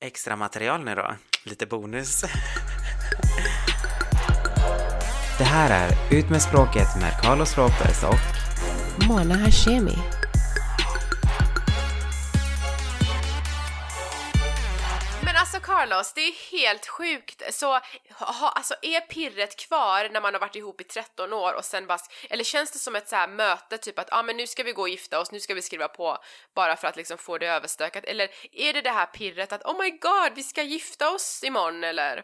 extra material nu då. Lite bonus. Det här är Ut med språket med Carlos Ropers och Mona Hashemi. Carlos, det är helt sjukt. Så ha, alltså, är pirret kvar när man har varit ihop i 13 år och sen bara, eller känns det som ett så här möte typ att ah, men nu ska vi gå och gifta oss, nu ska vi skriva på bara för att liksom få det överstökat eller är det det här pirret att oh my god, vi ska gifta oss imorgon eller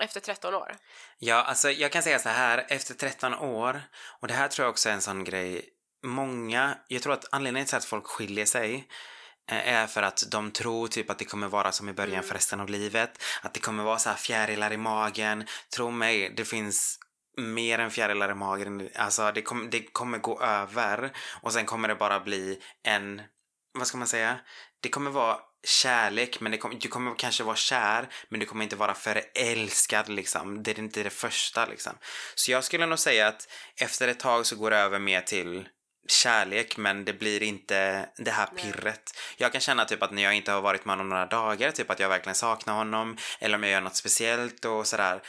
efter 13 år? Ja, alltså jag kan säga så här, efter 13 år, och det här tror jag också är en sån grej, många, jag tror att anledningen till att folk skiljer sig är för att de tror typ att det kommer vara som i början Mm. för resten av livet. Att det kommer vara så här fjärilar i magen. Tro mig, det finns mer än fjärilar i magen. Alltså det, kom, det kommer gå över och sen kommer det bara bli en, vad ska man säga? Det kommer vara kärlek, men det kommer, du kommer kanske vara kär, men du kommer inte vara förälskad liksom. Det är inte det första liksom. Så jag skulle nog säga att efter ett tag så går det över mer till kärlek men det blir inte det här pirret. Jag kan känna typ att när jag inte har varit med honom några dagar, typ att jag verkligen saknar honom eller om jag gör något speciellt och sådär.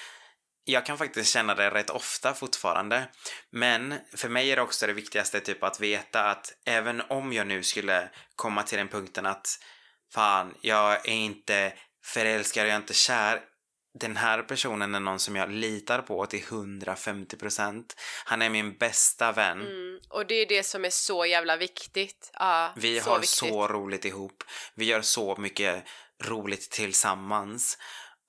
Jag kan faktiskt känna det rätt ofta fortfarande. Men för mig är det också det viktigaste typ att veta att även om jag nu skulle komma till den punkten att fan, jag är inte förälskad, jag är inte kär. Den här personen är någon som jag litar på till 150%. Han är min bästa vän. Mm. Och det är det som är så jävla viktigt. Ja, Vi har viktigt. så roligt ihop. Vi gör så mycket roligt tillsammans.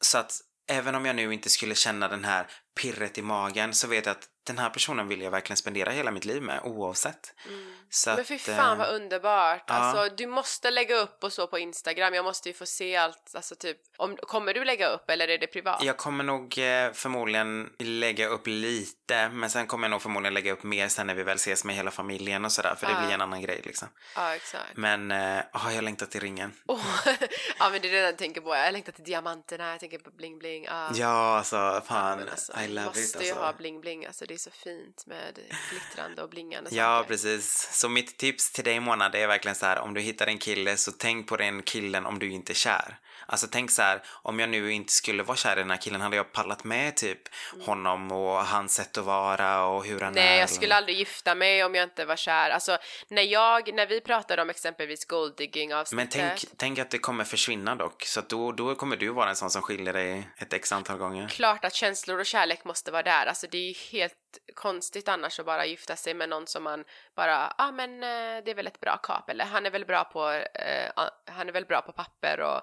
Så att även om jag nu inte skulle känna den här pirret i magen så vet jag att den här personen vill jag verkligen spendera hela mitt liv med oavsett. Mm. Så Men att, fy eh, fan vad underbart! ja. Alltså du måste lägga upp och så på Instagram, jag måste ju få se allt, alltså typ, om, kommer du lägga upp eller är det privat? Jag kommer nog eh, förmodligen lägga upp lite, men sen kommer jag nog förmodligen lägga upp mer sen när vi väl ses med hela familjen och sådär, för det Ja. blir en annan grej liksom. Ja, exakt. Men, eh, oh, jag längtar till ringen. Åh, ja men det är det jag tänker på, jag längtar till diamanterna, jag tänker på bling bling. Ja. Ja, alltså Ja, fan, alltså, I love måste it ju alltså. ha bling bling, alltså det är så fint med glittrande och blingande Ja, saker. precis. Så mitt tips till dig Mona, det är verkligen så här, om du hittar en kille så tänk på den killen om du inte är kär. Alltså tänk så här, om jag nu inte skulle vara kär i den här killen, hade jag pallat med typ honom och hans sätt att vara och hur han är? Mm. Nej, jag skulle aldrig gifta mig om jag inte var kär. Alltså, när jag, när vi pratade om exempelvis golddigging avsnittet. Men tänk, tänk att det kommer försvinna dock, så att då, då kommer du vara en sån som skiljer dig ett x antal gånger. Klart att känslor och kärlek måste vara där. Alltså det är ju helt konstigt annars att bara gifta sig med någon som man bara, ah, men eh, det är väl ett bra kap eller han är väl bra på, eh, han är väl bra på papper och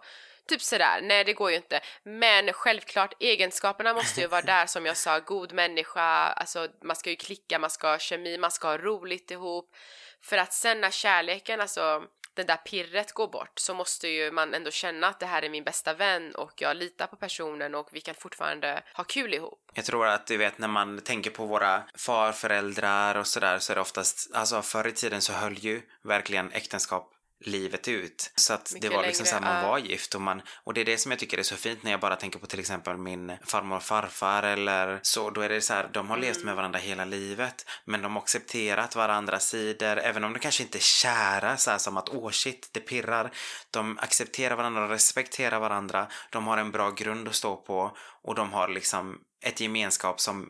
typ sådär. Nej, det går ju inte. Men självklart, egenskaperna måste ju vara där som jag sa, god människa, alltså man ska ju klicka, man ska ha kemi, man ska ha roligt ihop. För att sen när kärleken, alltså det där pirret går bort så måste ju man ändå känna att det här är min bästa vän och jag litar på personen och vi kan fortfarande ha kul ihop. Jag tror att du vet när man tänker på våra farföräldrar och sådär så är det oftast, alltså förr i tiden så höll ju verkligen äktenskap livet ut. Så att Mycket det var liksom längre, såhär, man ja. var gift och man, och det är det som jag tycker är så fint när jag bara tänker på till exempel min farmor och farfar eller så, då är det så här, de har levt Mm. med varandra hela livet men de har accepterat varandras sidor, även om de kanske inte är kära så här som att åh shit, det pirrar. De accepterar varandra och respekterar varandra, de har en bra grund att stå på och de har liksom ett gemenskap som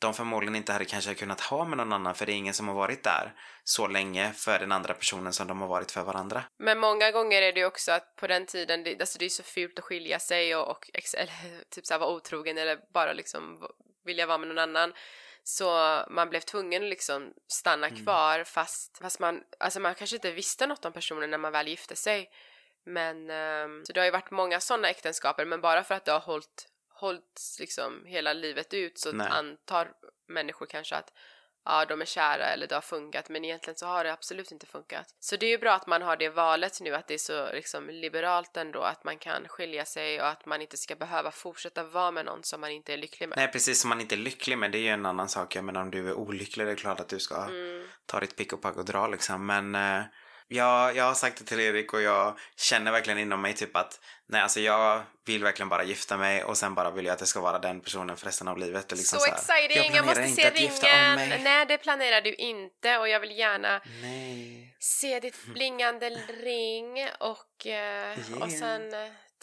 de förmodligen inte hade kanske kunnat ha med någon annan för det är ingen som har varit där så länge för den andra personen som de har varit för varandra. Men många gånger är det ju också att på den tiden, det, alltså det är så fult att skilja sig och, och eller, typ såhär vara otrogen eller bara liksom vilja vara med någon annan. Så man blev tvungen att liksom stanna Mm. kvar fast, fast man, alltså man kanske inte visste något om personen när man väl gifte sig. Men, ehm, så det har ju varit många sådana äktenskaper men bara för att det har hållit, hållit liksom hela livet ut så Nej. antar människor kanske att ja, de är kära eller det har funkat men egentligen så har det absolut inte funkat. Så det är ju bra att man har det valet nu att det är så liksom liberalt ändå att man kan skilja sig och att man inte ska behöva fortsätta vara med någon som man inte är lycklig med. Nej precis som man inte är lycklig med det är ju en annan sak. Jag menar om du är olycklig det är klart att du ska Mm. ta ditt pick och pack och dra liksom. Men eh, jag, jag har sagt det till Erik och jag känner verkligen inom mig typ att nej alltså jag vill verkligen bara gifta mig och sen bara vill jag att det ska vara den personen för resten av livet. Och liksom så här, exciting! Jag, planerar måste inte se att ringen! Nej, det planerar du inte och jag vill gärna Nej. se ditt blingande ring och, eh, och Yeah. sen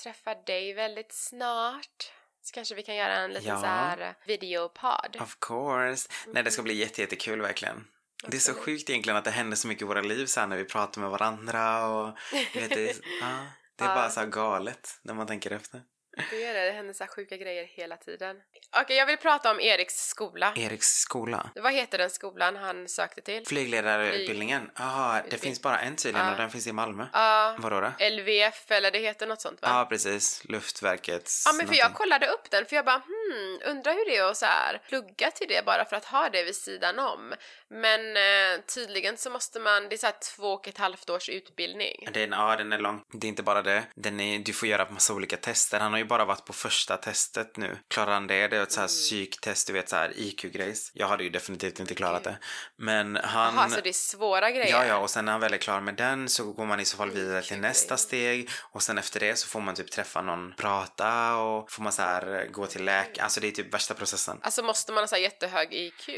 träffa dig väldigt snart. Så kanske vi kan göra en liten Ja. så här videopod. Of course. Nej, det ska bli jätte, jättekul verkligen. Det är så sjukt egentligen att det händer så mycket i våra liv så när vi pratar med varandra och vet, det, är, ja, det är bara så galet när man tänker efter. Det gör det, det händer så här sjuka grejer hela tiden. Okej, jag vill prata om Eriks skola. Eriks skola. Vad heter den skolan han sökte till? Flygledarutbildningen. Jaha, det Utbild- finns bara en tydligen Ja. och den finns i Malmö. Ja, Vadå då? LVF eller det heter något sånt va? Ja, precis. Luftverkets Ja men för jag någonting. kollade upp den för jag bara hmm, undrar hur det är att så här plugga till det bara för att ha det vid sidan om. Men eh, tydligen så måste man, det är så här två och ett halvt års utbildning. Den, ja, den är lång. Det är inte bara det. Den är, du får göra massa olika tester. Han har ju bara varit på första testet nu. Klarar han det? Det är ett så här Mm. psyktest, du vet så här IQ-grejs. Jag hade ju definitivt inte klarat det. Men han... Jaha, så det är svåra grejer? Ja, ja, och sen när han väl är klar med den så går man i så fall vidare till nästa steg och sen efter det så får man typ träffa någon, prata och får man så här eh, gå till läkare. Alltså det är typ värsta processen. Alltså måste man ha så här jättehög IQ?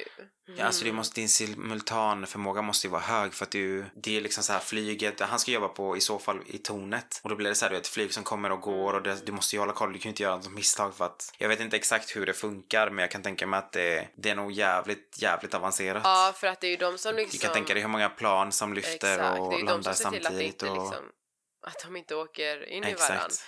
Ja, alltså Mm. det måste, din simultanförmåga måste ju vara hög för att du, det är liksom så här flyget, han ska jobba på i så fall i tornet och då blir det så här du vet flyg som kommer och går och det, du måste ju hålla koll, du kan ju inte göra något misstag för att jag vet inte exakt hur det funkar men jag kan tänka mig att det, det är nog jävligt, jävligt avancerat. Ja, för att det är ju de som liksom... Du kan tänka dig hur många plan som lyfter Exakt, och det är ju de landar som ser till att samtidigt inte och... liksom... Att de inte åker in i varandra. Exakt.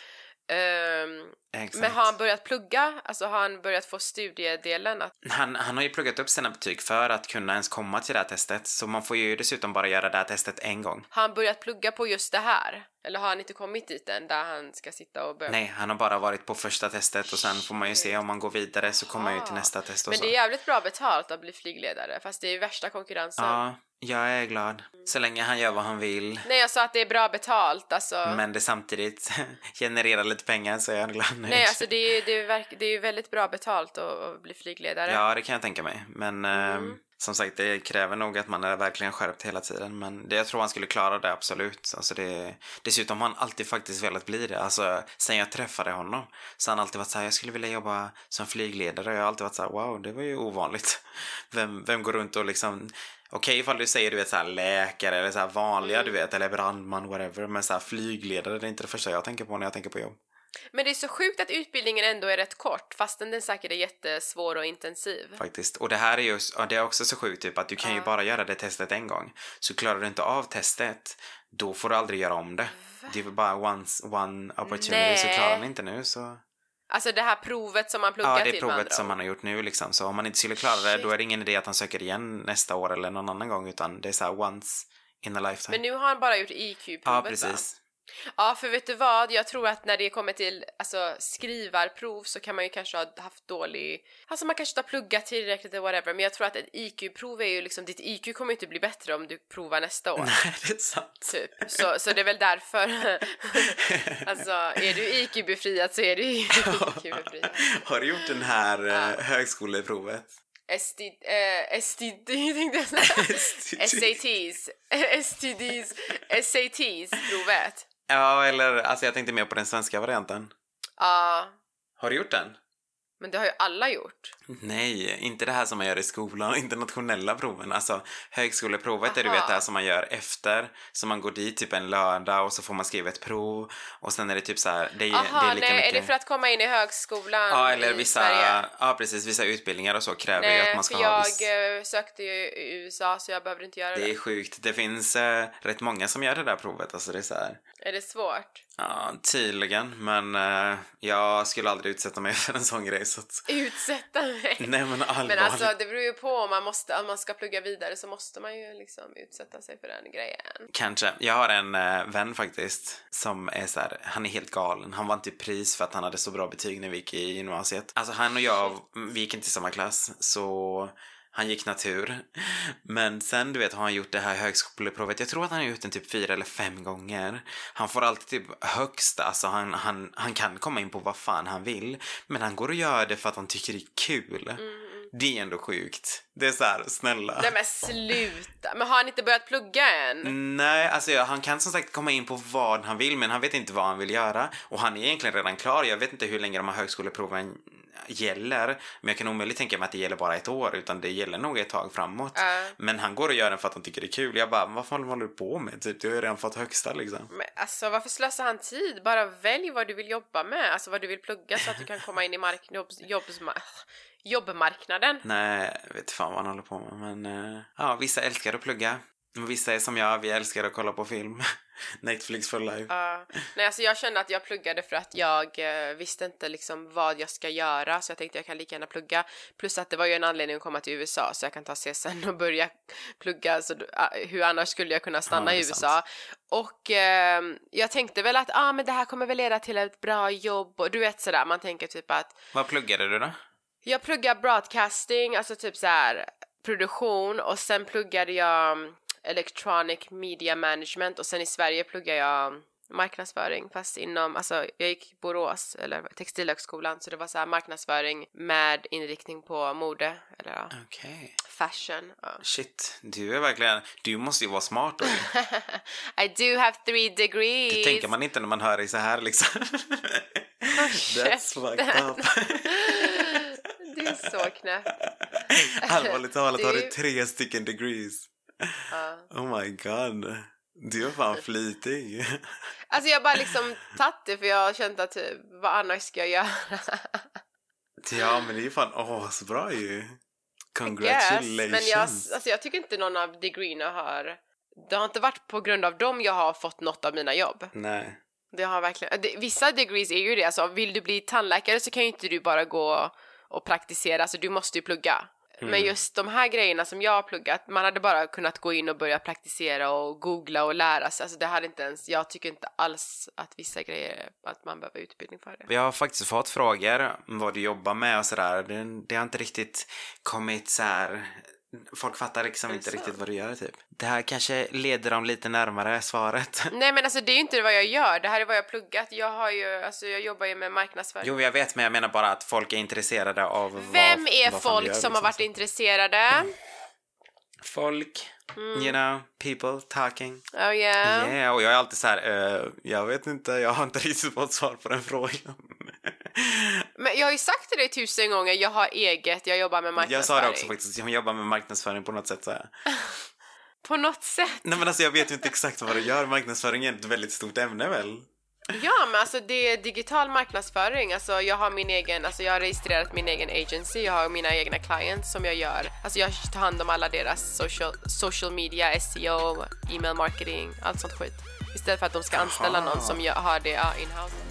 Exakt. men har han börjat plugga? Alltså har han börjat få studiedelen? Att, Han, han har ju pluggat upp sina betyg för att kunna ens komma till det här testet så man får ju dessutom bara göra det här testet en gång. har han börjat plugga på just det här? Eller har han inte kommit dit än där han ska sitta och börja? Nej, han har bara varit på första testet och sen får man ju se om man går vidare så kommer man ju till Aha. nästa test och Men så. det är jävligt bra betalt att bli flygledare fast det är ju värsta konkurrensen. Ja, jag är glad. Så länge han gör vad han vill. Nej jag sa att det är bra betalt alltså. Men det samtidigt genererar lite pengar så är jag glad nöjd. Nej alltså det är ju det är, verk- det är väldigt bra betalt att, att bli flygledare. Ja, det kan jag tänka mig. Men Mm. ehm, som sagt, det kräver nog att man är verkligen skärpt hela tiden. Men det, jag tror han skulle klara det, absolut. Alltså det, dessutom har han alltid faktiskt velat bli det. Alltså, sen jag träffade honom så har han alltid varit så här, jag skulle vilja jobba som flygledare. Jag har alltid varit så här, wow, det var ju ovanligt. Vem, vem går runt och liksom Okej ifall du säger du vet så här läkare eller så här vanliga Mm. du vet eller brandman whatever men så här flygledare det är inte det första jag tänker på när jag tänker på jobb. Men det är så sjukt att utbildningen ändå är rätt kort fastän den säkert är jättesvår och intensiv. faktiskt. Och det här är ju, ja, det är också så sjukt typ att du kan ju Ja. bara göra det testet en gång. Så klarar du inte av testet, då får du aldrig göra om det. Det är bara once, one opportunity, så Nej. klarar han inte nu så... Alltså det här provet som man pluggar Ja, det är till andra provet som han har gjort nu liksom. Så om man inte skulle klara det, då Shit. är det ingen idé att han söker igen nästa år eller någon annan gång, utan det är så här once in a lifetime. Men nu har han bara gjort IQ-provet ja, va? Ja, för vet du vad? Jag tror att när det kommer till alltså, skrivarprov så kan man ju kanske ha haft dålig... Alltså man kanske inte har pluggat tillräckligt eller whatever, men jag tror att ett IQ-prov är ju liksom... Ditt IQ kommer ju inte bli bättre om du provar nästa år. Nej, det är sant. Typ. Så, så det är väl därför. alltså, är du IQ-befriad så är du IQ-befriad. Har du gjort den här Ja. eh, högskoleprovet? ST, eh, STD tänkte jag säga. SATs. STDs. SATs-provet. Ja, eller alltså jag tänkte mer på den svenska varianten. Ja, Har du gjort den? Men det har ju alla gjort. Nej, inte det här som man gör i skolan, internationella proven. Alltså högskoleprovet är du Aha. vet det här som man gör efter. Så man går dit typ en lördag och så får man skriva ett prov och sen är det typ så här, det är, det Aha, är lika nej, mycket... är det för att komma in i högskolan Ja, eller i vissa, Sverige? ja precis, vissa utbildningar och så kräver ju Nej, att man ska för ha jag viss... eh, sökte ju i USA så jag behöver inte göra det. Det är sjukt. Det finns eh, rätt många som gör det där provet. Alltså det är så här. Är det svårt? Ja, tydligen. Men eh, jag skulle aldrig utsätta mig för en sån grej. Så att... Utsätta mig? Nej men allvarligt. Men alltså det beror ju på om man, måste, om man ska plugga vidare så måste man ju liksom utsätta sig för den grejen. Kanske. Jag har en eh, vän faktiskt som är så här, han är helt galen. Han vann typ pris för att han hade så bra betyg när vi gick i gymnasiet. Alltså han och jag, vi gick inte i samma klass så han gick natur. Men sen du vet har han gjort det här högskoleprovet. Jag tror att han har gjort den typ fyra eller fem gånger. Han får alltid typ högst, alltså han, han, han kan komma in på vad fan han vill. Men han går och gör det för att han tycker det är kul. Det är ändå sjukt. Det är så här, snälla. Nej men sluta! Men har han inte börjat plugga än? Nej, alltså ja, han kan som sagt komma in på vad han vill men han vet inte vad han vill göra. Och han är egentligen redan klar. Jag vet inte hur länge de här högskoleproven gäller. Men jag kan omöjligt tänka mig att det gäller bara ett år utan det gäller nog ett tag framåt. Ja. Men han går och gör den för att han tycker det är kul. Jag bara, vad fan håller du på med? Typ, du har ju redan fått högsta liksom. Men alltså varför slösar han tid? Bara välj vad du vill jobba med, alltså vad du vill plugga så att du kan komma in i mark- jobbs- jobbsma- jobbmarknaden. Nej, jag vet fan vad han håller på med. Men eh, ja, vissa älskar att plugga. Vissa är som jag, vi älskar att kolla på film. Netflix for life. Ja. nej, alltså jag kände att jag pluggade för att jag eh, visste inte liksom vad jag ska göra så jag tänkte jag kan lika gärna plugga. Plus att det var ju en anledning att komma till USA så jag kan ta CSN och börja plugga. Så, ah, hur annars skulle jag kunna stanna Ja, i USA? Och ehm, jag tänkte väl att ah, men det här kommer väl leda till ett bra jobb och du vet sådär, man tänker typ att Vad pluggade du då? jag pluggar broadcasting, alltså typ så här produktion och sen pluggade jag mm, electronic media management och sen i Sverige pluggar jag marknadsföring fast inom, alltså jag gick Borås eller Textilhögskolan så det var så här marknadsföring med inriktning på mode eller ja, Okej. fashion. Ja. Shit, du är verkligen... Du måste ju vara smart då. I do have three degrees. Det tänker man inte när man hör dig så här liksom. That's fucked up. Du är så knäpp. Allvarligt talat har du Du- tre stycken degrees. Ja. Oh my god. Du är fan flitig. Alltså jag har bara liksom tagit det för jag har känt att typ, vad annars ska jag göra? Ja, men det är ju fan åh, så bra ju. Yes, Congratulations. men jag, alltså jag tycker inte någon av degreerna har... Det har inte varit på grund av dem jag har fått något av mina jobb. Nej. Det har verkligen... Det, vissa degrees är ju det, alltså vill du bli tandläkare så kan ju inte du bara gå och praktisera, alltså du måste ju plugga. Mm. Men just de här grejerna som jag har pluggat, man hade bara kunnat gå in och börja praktisera och googla och lära sig. Alltså det hade inte ens, jag tycker inte alls att vissa grejer, att man behöver utbildning för det. Jag har faktiskt fått frågor om vad du jobbar med och sådär. Det, det har inte riktigt kommit så här. Folk fattar liksom inte så? riktigt vad du gör typ. Det här kanske leder dem lite närmare svaret. Nej men alltså det är ju inte vad jag gör, det här är vad jag har pluggat. Jag har ju, alltså jag jobbar ju med marknadsföring. Jo, jag vet, men jag menar bara att folk är intresserade av Vem vad, är vad folk gör, som liksom. har varit intresserade? Folk, Mm. you know, people talking. Oh yeah. Yeah, och jag är alltid så här, eh, jag vet inte, jag har inte riktigt fått svar på den frågan. Men jag har ju sagt till dig tusen gånger, jag har eget, jag jobbar med jag marknadsföring. sa det också faktiskt, jag jobbar med marknadsföring på något sätt så här. På något sätt. Nej men alltså jag vet ju inte exakt vad du gör, marknadsföring är ett väldigt stort ämne väl? Ja men alltså det är digital marknadsföring, alltså jag har min egen, alltså jag har registrerat min egen agency, jag har mina egna clients som jag gör. Alltså jag tar hand om alla deras social, social media, SEO, email marketing, allt sånt skit. Istället för att de ska anställa Aha. någon som gör, har det ja, in-house.